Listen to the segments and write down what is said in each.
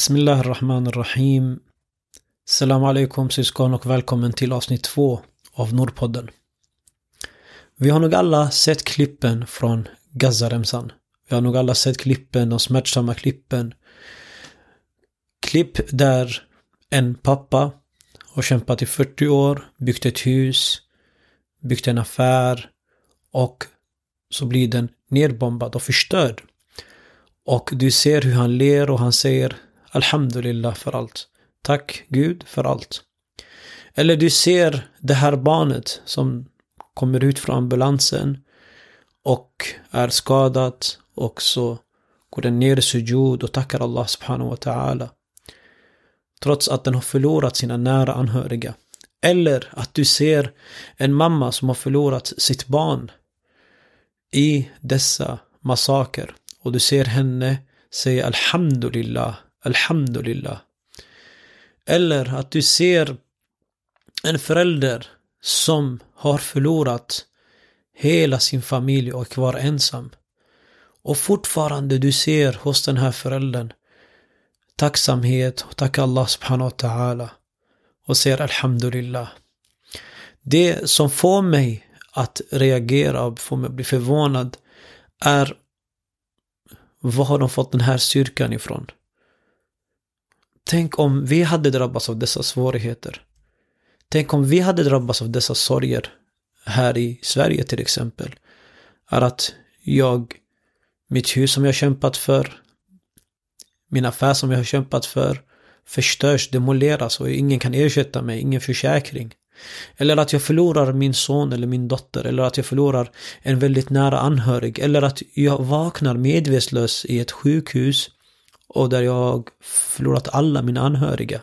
Bismillah Rahman rahim. Salam alaikum syskon och välkommen till avsnitt två av Nordpodden. Vi har nog alla sett klippen från Gazaremsan. Vi har nog alla sett klippen, de smärtsamma klippen. Klipp där en pappa har kämpat i 40 år, byggt ett hus, byggt en affär och så blir den nedbombad och förstörd. Och du ser hur han ler och han säger Alhamdulillah för allt. Tack Gud för allt. Eller du ser det här barnet som kommer ut från ambulansen och är skadat och så går den ner i sujud och tackar Allah subhanahu wa ta'ala. Trots att den har förlorat sina nära anhöriga. Eller att du ser en mamma som har förlorat sitt barn i dessa massaker och du ser henne säga Alhamdulillah, Alhamdulillah. Eller att du ser en förälder som har förlorat hela sin familj och var ensam. Och fortfarande du ser hos den här föräldern tacksamhet och tacka Allah subhanahu wa ta'ala och säger Alhamdulillah. Det som får mig att reagera och får mig att bli förvånad är var har de fått den här styrkan ifrån? Tänk om vi hade drabbats av dessa svårigheter. Tänk om vi hade drabbats av dessa sorger här i Sverige till exempel. Är att jag, mitt hus som jag kämpat för, min affär som jag har kämpat för, förstörs, demoleras och ingen kan ersätta mig, ingen försäkring. Eller att jag förlorar min son eller min dotter. Eller att jag förlorar en väldigt nära anhörig. Eller att jag vaknar medvetslös i ett sjukhus och där jag förlorat alla mina anhöriga.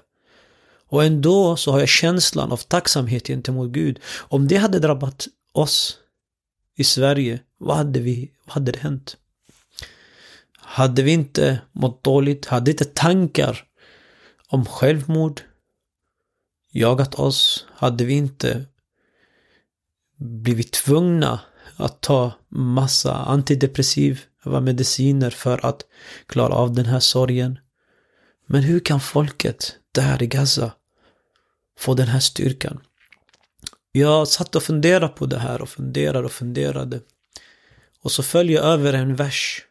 Och ändå så har jag känslan av tacksamhet gentemot Gud. Om det hade drabbat oss i Sverige, vad hade, vi, vad hade det hänt? Hade vi inte mått dåligt? Hade inte tankar om självmord, jagat oss hade vi inte blivit tvungna att ta massa antidepressiv behöva mediciner för att klara av den här sorgen. Men hur kan folket där i Gaza få den här styrkan? Jag satt och funderade på det här och funderade och funderade. Och så föll jag över en vers.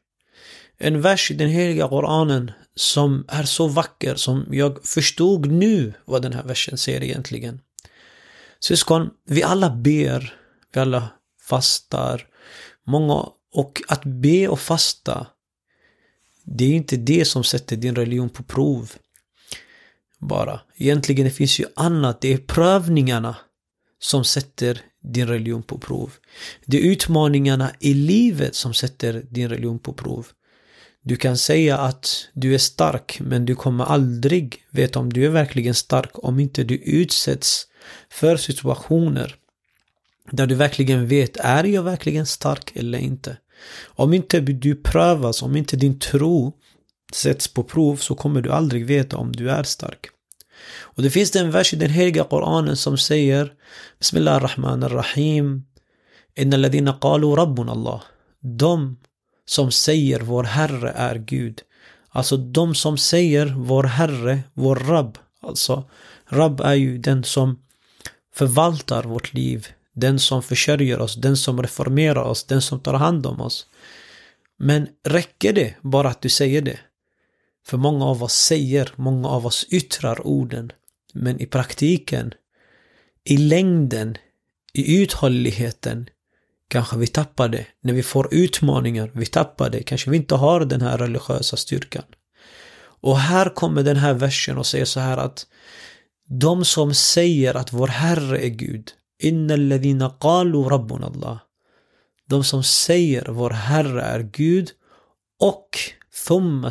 En vers i den heliga Koranen som är så vacker som jag förstod nu vad den här versen säger egentligen. Syskon, vi alla ber, vi alla fastar. Många, och att be och fasta, det är inte det som sätter din religion på prov. Bara. Egentligen det finns ju annat, det är prövningarna som sätter din religion på prov. Det är utmaningarna i livet som sätter din religion på prov. Du kan säga att du är stark men du kommer aldrig veta om du är verkligen stark om inte du utsätts för situationer där du verkligen vet, är jag verkligen stark eller inte? Om inte du prövas, om inte din tro sätts på prov så kommer du aldrig veta om du är stark. Och det finns en vers i den heliga Koranen som säger Bismillah ar-Rahman ar-Rahim Inna ladina qalu rabbun Allah De som säger vår Herre är Gud. Alltså de som säger vår Herre, vår Rabb. Alltså Rabb är ju den som förvaltar vårt liv. Den som försörjer oss, den som reformerar oss, den som tar hand om oss. Men räcker det bara att du säger det? För många av oss säger, många av oss yttrar orden. Men i praktiken, i längden, i uthålligheten, kanske vi tappar det. När vi får utmaningar, vi tappar det. Kanske vi inte har den här religiösa styrkan. Och här kommer den här versen och säger så här att de som säger att vår Herre är Gud, qalu Allah. De som säger vår Herre är Gud och thumma.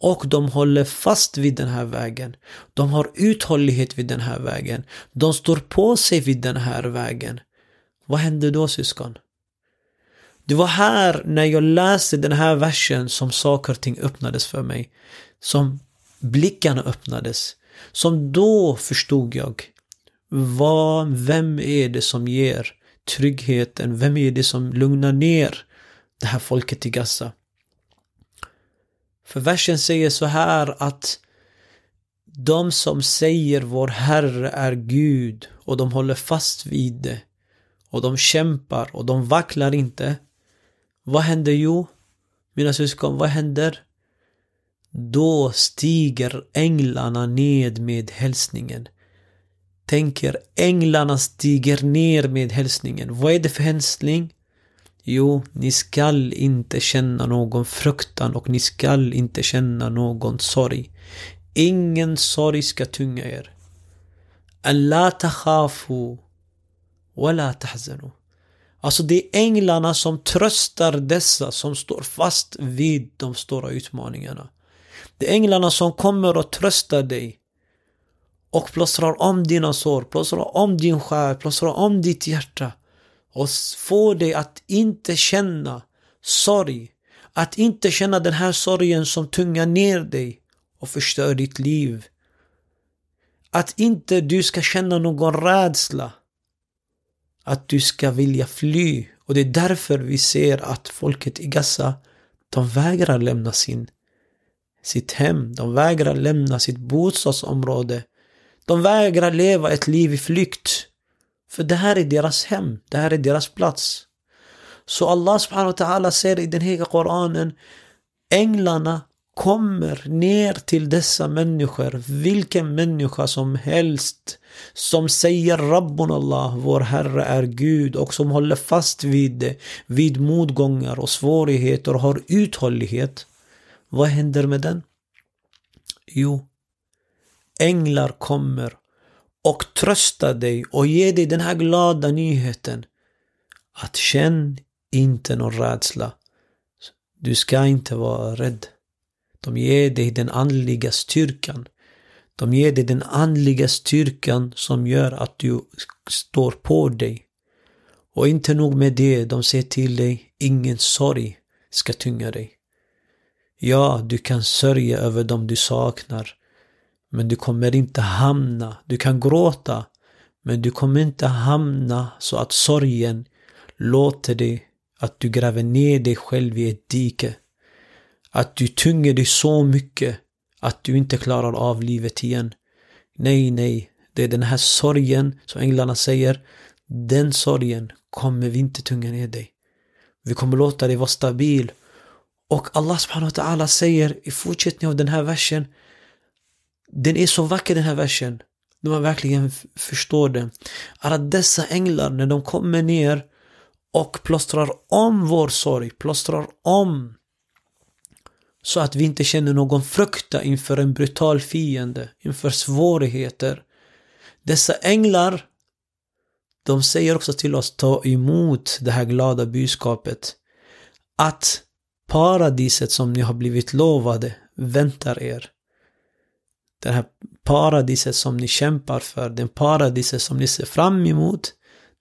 Och de håller fast vid den här vägen. De har uthållighet vid den här vägen. De står på sig vid den här vägen. Vad hände då syskon? Det var här när jag läste den här versen som saker och ting öppnades för mig. Som blickarna öppnades. Som då förstod jag. Vad, vem är det som ger tryggheten? Vem är det som lugnar ner det här folket i Gaza? För versen säger så här att de som säger vår Herre är Gud och de håller fast vid det och de kämpar och de vacklar inte. Vad händer? Jo, mina syskon, vad händer? Då stiger änglarna ned med hälsningen. Tänker änglarna stiger ner med hälsningen. Vad är det för hälsning? Jo, ni skall inte känna någon fruktan och ni skall inte känna någon sorg. Ingen sorg ska tynga er. Alla takhafu wala tahzanu. Alltså det är änglarna som tröstar dessa som står fast vid de stora utmaningarna. Det är änglarna som kommer och tröstar dig och plåstrar om dina sår, plåstrar om din själ, plåstrar om ditt hjärta och får dig att inte känna sorg. Att inte känna den här sorgen som tungar ner dig och förstör ditt liv. Att inte du ska känna någon rädsla. Att du ska vilja fly. Och det är därför vi ser att folket i Gaza, de vägrar lämna sin, sitt hem. De vägrar lämna sitt bostadsområde. De vägrar leva ett liv i flykt. För det här är deras hem, det här är deras plats. Så Allah subhanahu wa ta'ala säger i den heliga Koranen Änglarna kommer ner till dessa människor, vilken människa som helst som säger Rabbun Allah, vår Herre är Gud och som håller fast vid det, vid motgångar och svårigheter och har uthållighet. Vad händer med den? Jo, änglar kommer och tröstar dig och ger dig den här glada nyheten. Att känn inte någon rädsla. Du ska inte vara rädd. De ger dig den andliga styrkan. De ger dig den andliga styrkan som gör att du står på dig. Och inte nog med det, de säger till dig, ingen sorg ska tynga dig. Ja, du kan sörja över dem du saknar. Men du kommer inte hamna, du kan gråta, men du kommer inte hamna så att sorgen låter dig att du gräver ner dig själv i ett dike. Att du tynger dig så mycket att du inte klarar av livet igen. Nej, nej, det är den här sorgen som änglarna säger. Den sorgen kommer vi inte tunga ner dig. Vi kommer låta dig vara stabil. Och Allah subhanahu wa ta'ala säger i fortsättningen av den här versen den är så vacker den här versen. När man verkligen förstår den. Att dessa änglar när de kommer ner och plåstrar om vår sorg, plåstrar om så att vi inte känner någon frukta inför en brutal fiende, inför svårigheter. Dessa änglar, de säger också till oss ta emot det här glada budskapet. Att paradiset som ni har blivit lovade väntar er det här paradiset som ni kämpar för, den paradiset som ni ser fram emot,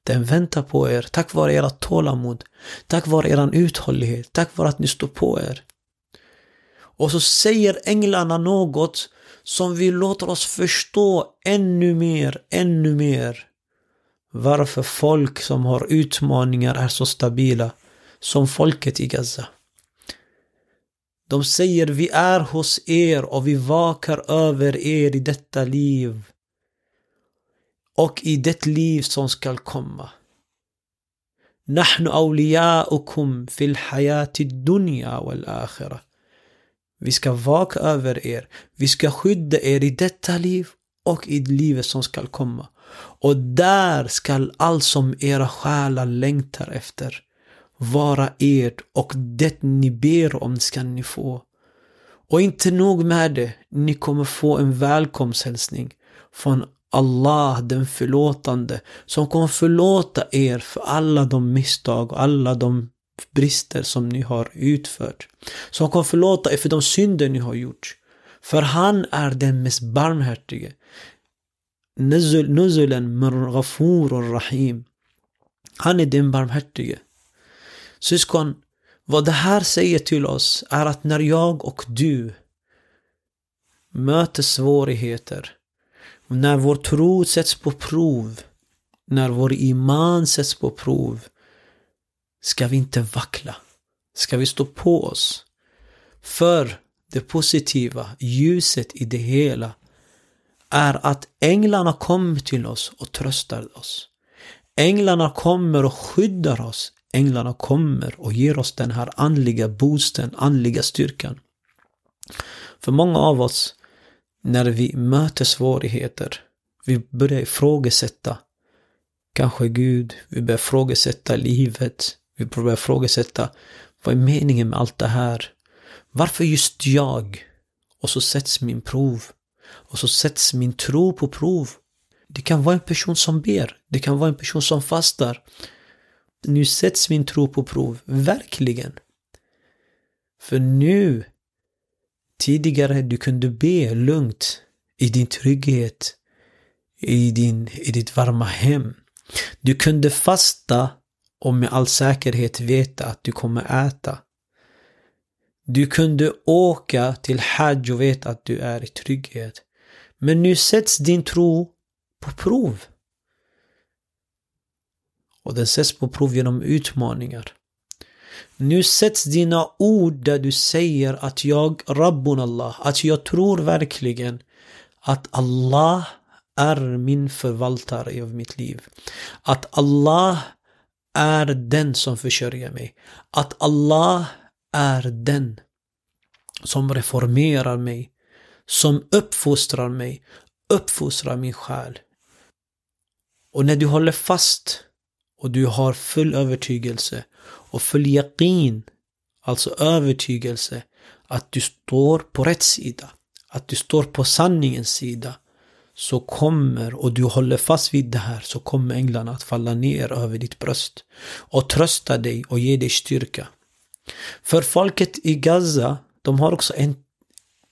den väntar på er tack vare ert tålamod, tack vare er uthållighet, tack vare att ni står på er. Och så säger änglarna något som vi låter oss förstå ännu mer, ännu mer. Varför folk som har utmaningar är så stabila som folket i Gaza. De säger vi är hos er och vi vakar över er i detta liv och i det liv som skall komma. نحن أولياؤكم في الحياة الدنيا والآخرة. Vi ska vaka över er. Vi ska skydda er i detta liv och i livet som skall komma. Och där skall allt som era själar längtar efter vara ert och det ni ber om ska ni få. Och inte nog med det, ni kommer få en välkomsthälsning från Allah den förlåtande som kommer förlåta er för alla de misstag och alla de brister som ni har utfört. Som kommer förlåta er för de synder ni har gjort. För han är den mest barmhärtige. Nuzulen min rahim. Han är den barmhärtige. Syskon, vad det här säger till oss är att när jag och du möter svårigheter, när vår tro sätts på prov, när vår iman sätts på prov, ska vi inte vackla. Ska vi stå på oss. För det positiva, ljuset i det hela är att änglarna kommer till oss och tröstar oss. Änglarna kommer och skyddar oss. Änglarna kommer och ger oss den här andliga boosten, andliga styrkan. För många av oss, när vi möter svårigheter, vi börjar ifrågasätta kanske Gud, vi börjar ifrågasätta livet, vi börjar ifrågasätta vad är meningen med allt det här? Varför just jag? Och så sätts min prov. Och så sätts min tro på prov. Det kan vara en person som ber. Det kan vara en person som fastar. Nu sätts min tro på prov. Verkligen. För nu Tidigare du kunde be lugnt i din trygghet, i, din, i ditt varma hem. Du kunde fasta och med all säkerhet veta att du kommer äta. Du kunde åka till Hajj och veta att du är i trygghet. Men nu sätts din tro på prov. Och den sätts på prov genom utmaningar. Nu sätts dina ord där du säger att jag, Rabbun Allah, att jag tror verkligen att Allah är min förvaltare av mitt liv. Att Allah är den som försörjer mig. Att Allah är den som reformerar mig. Som uppfostrar mig. Uppfostrar min själ. Och när du håller fast och du har full övertygelse och full yaqin, alltså övertygelse, att du står på rätt sida, att du står på sanningens sida, så kommer, och du håller fast vid det här, så kommer änglarna att falla ner över ditt bröst och trösta dig och ge dig styrka. För folket i Gaza, de har också en,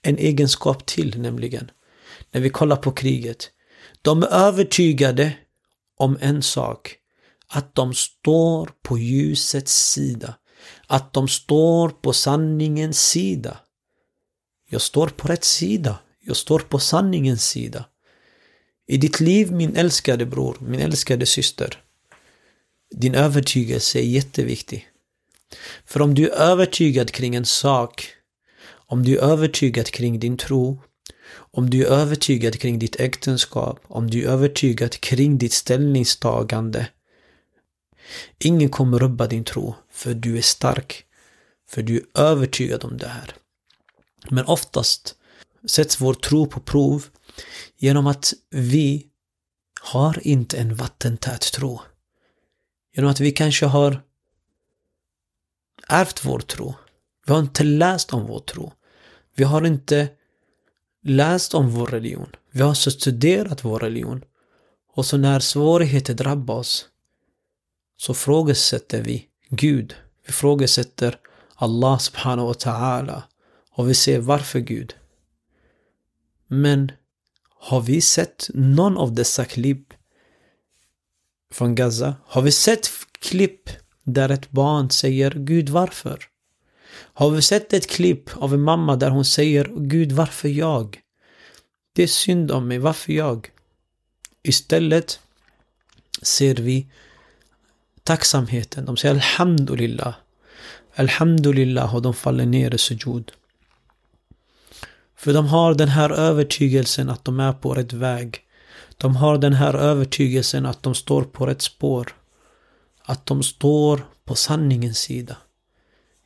en egenskap till nämligen. När vi kollar på kriget. De är övertygade om en sak att de står på ljusets sida. Att de står på sanningens sida. Jag står på rätt sida. Jag står på sanningens sida. I ditt liv min älskade bror, min älskade syster. Din övertygelse är jätteviktig. För om du är övertygad kring en sak, om du är övertygad kring din tro, om du är övertygad kring ditt äktenskap, om du är övertygad kring ditt ställningstagande, Ingen kommer rubba din tro, för du är stark. För du är övertygad om det här. Men oftast sätts vår tro på prov genom att vi har inte en vattentät tro. Genom att vi kanske har ärvt vår tro. Vi har inte läst om vår tro. Vi har inte läst om vår religion. Vi har studerat vår religion. Och så när svårigheter drabbar oss så frågesätter vi Gud. Vi frågesätter Allah subhanahu wa ta'ala och vi ser varför Gud. Men har vi sett någon av dessa klipp från Gaza? Har vi sett klipp där ett barn säger Gud varför? Har vi sett ett klipp av en mamma där hon säger Gud varför jag? Det är synd om mig, varför jag? Istället ser vi tacksamheten. De säger Alhamdulillah. Alhamdulillah och de faller ner i sujud. För de har den här övertygelsen att de är på rätt väg. De har den här övertygelsen att de står på rätt spår. Att de står på sanningens sida.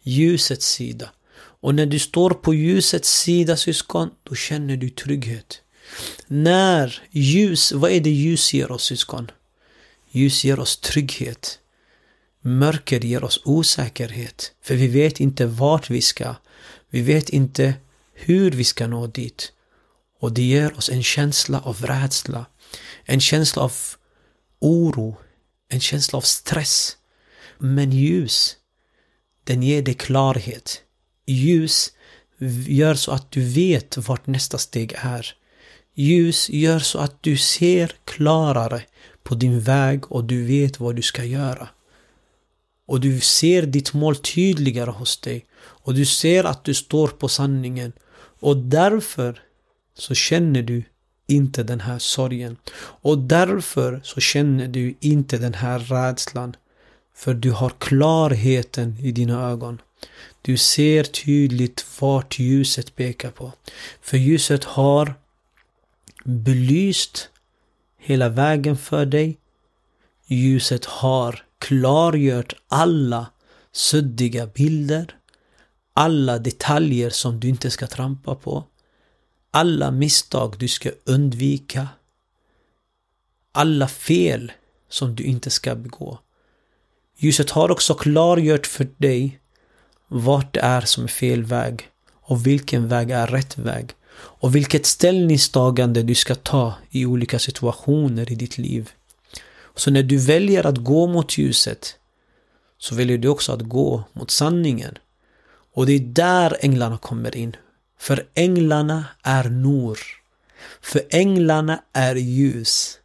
Ljusets sida. Och när du står på ljusets sida syskon, då känner du trygghet. När ljus, vad är det ljus ger oss syskon? Ljus ger oss trygghet. Mörker ger oss osäkerhet, för vi vet inte vart vi ska. Vi vet inte hur vi ska nå dit. Och det ger oss en känsla av rädsla, en känsla av oro, en känsla av stress. Men ljus, den ger dig klarhet. Ljus gör så att du vet vart nästa steg är. Ljus gör så att du ser klarare på din väg och du vet vad du ska göra. Och du ser ditt mål tydligare hos dig. Och du ser att du står på sanningen. Och därför så känner du inte den här sorgen. Och därför så känner du inte den här rädslan. För du har klarheten i dina ögon. Du ser tydligt vart ljuset pekar på. För ljuset har belyst hela vägen för dig. Ljuset har klargjort alla suddiga bilder. Alla detaljer som du inte ska trampa på. Alla misstag du ska undvika. Alla fel som du inte ska begå. Ljuset har också klargjort för dig vart det är som är fel väg och vilken väg är rätt väg. Och vilket ställningstagande du ska ta i olika situationer i ditt liv. Så när du väljer att gå mot ljuset så väljer du också att gå mot sanningen. Och det är där änglarna kommer in. För änglarna är nor. För änglarna är ljus.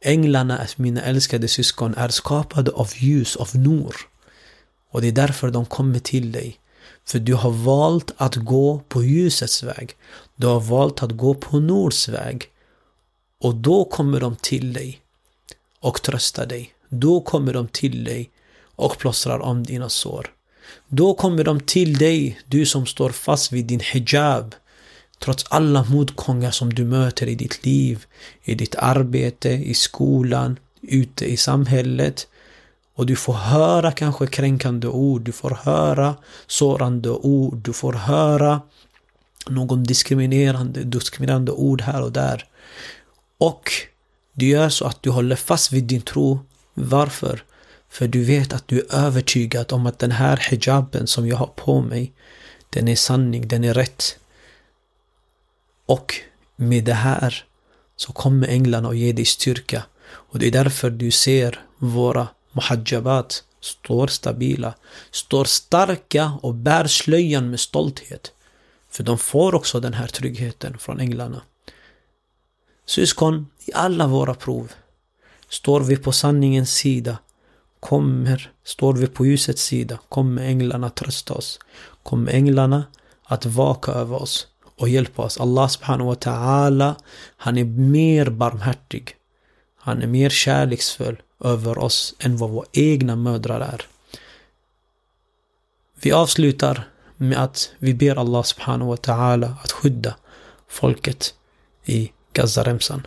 Änglarna, mina älskade syskon, är skapade av ljus, av nor. Och det är därför de kommer till dig. För du har valt att gå på ljusets väg. Du har valt att gå på Nors väg. Och då kommer de till dig och tröstar dig. Då kommer de till dig och plåstrar om dina sår. Då kommer de till dig, du som står fast vid din hijab. Trots alla motgångar som du möter i ditt liv, i ditt arbete, i skolan, ute i samhället. Och du får höra kanske kränkande ord, du får höra sårande ord, du får höra någon diskriminerande, diskriminerande ord här och där. Och du gör så att du håller fast vid din tro. Varför? För du vet att du är övertygad om att den här hijaben som jag har på mig, den är sanning, den är rätt. Och med det här så kommer änglarna att ge dig styrka. Och det är därför du ser våra muhajjabat står stabila, står starka och bär slöjan med stolthet. För de får också den här tryggheten från änglarna. Syskon, i alla våra prov står vi på sanningens sida. Kommer, står vi på ljusets sida, kommer änglarna trösta oss. Kommer änglarna att vaka över oss och hjälpa oss. Allah subhanahu wa ta'ala, han är mer barmhärtig. Han är mer kärleksfull över oss än vad våra egna mödrar är. Vi avslutar med att vi ber Allah subhanahu wa ta'ala att skydda folket i Gazaremsan.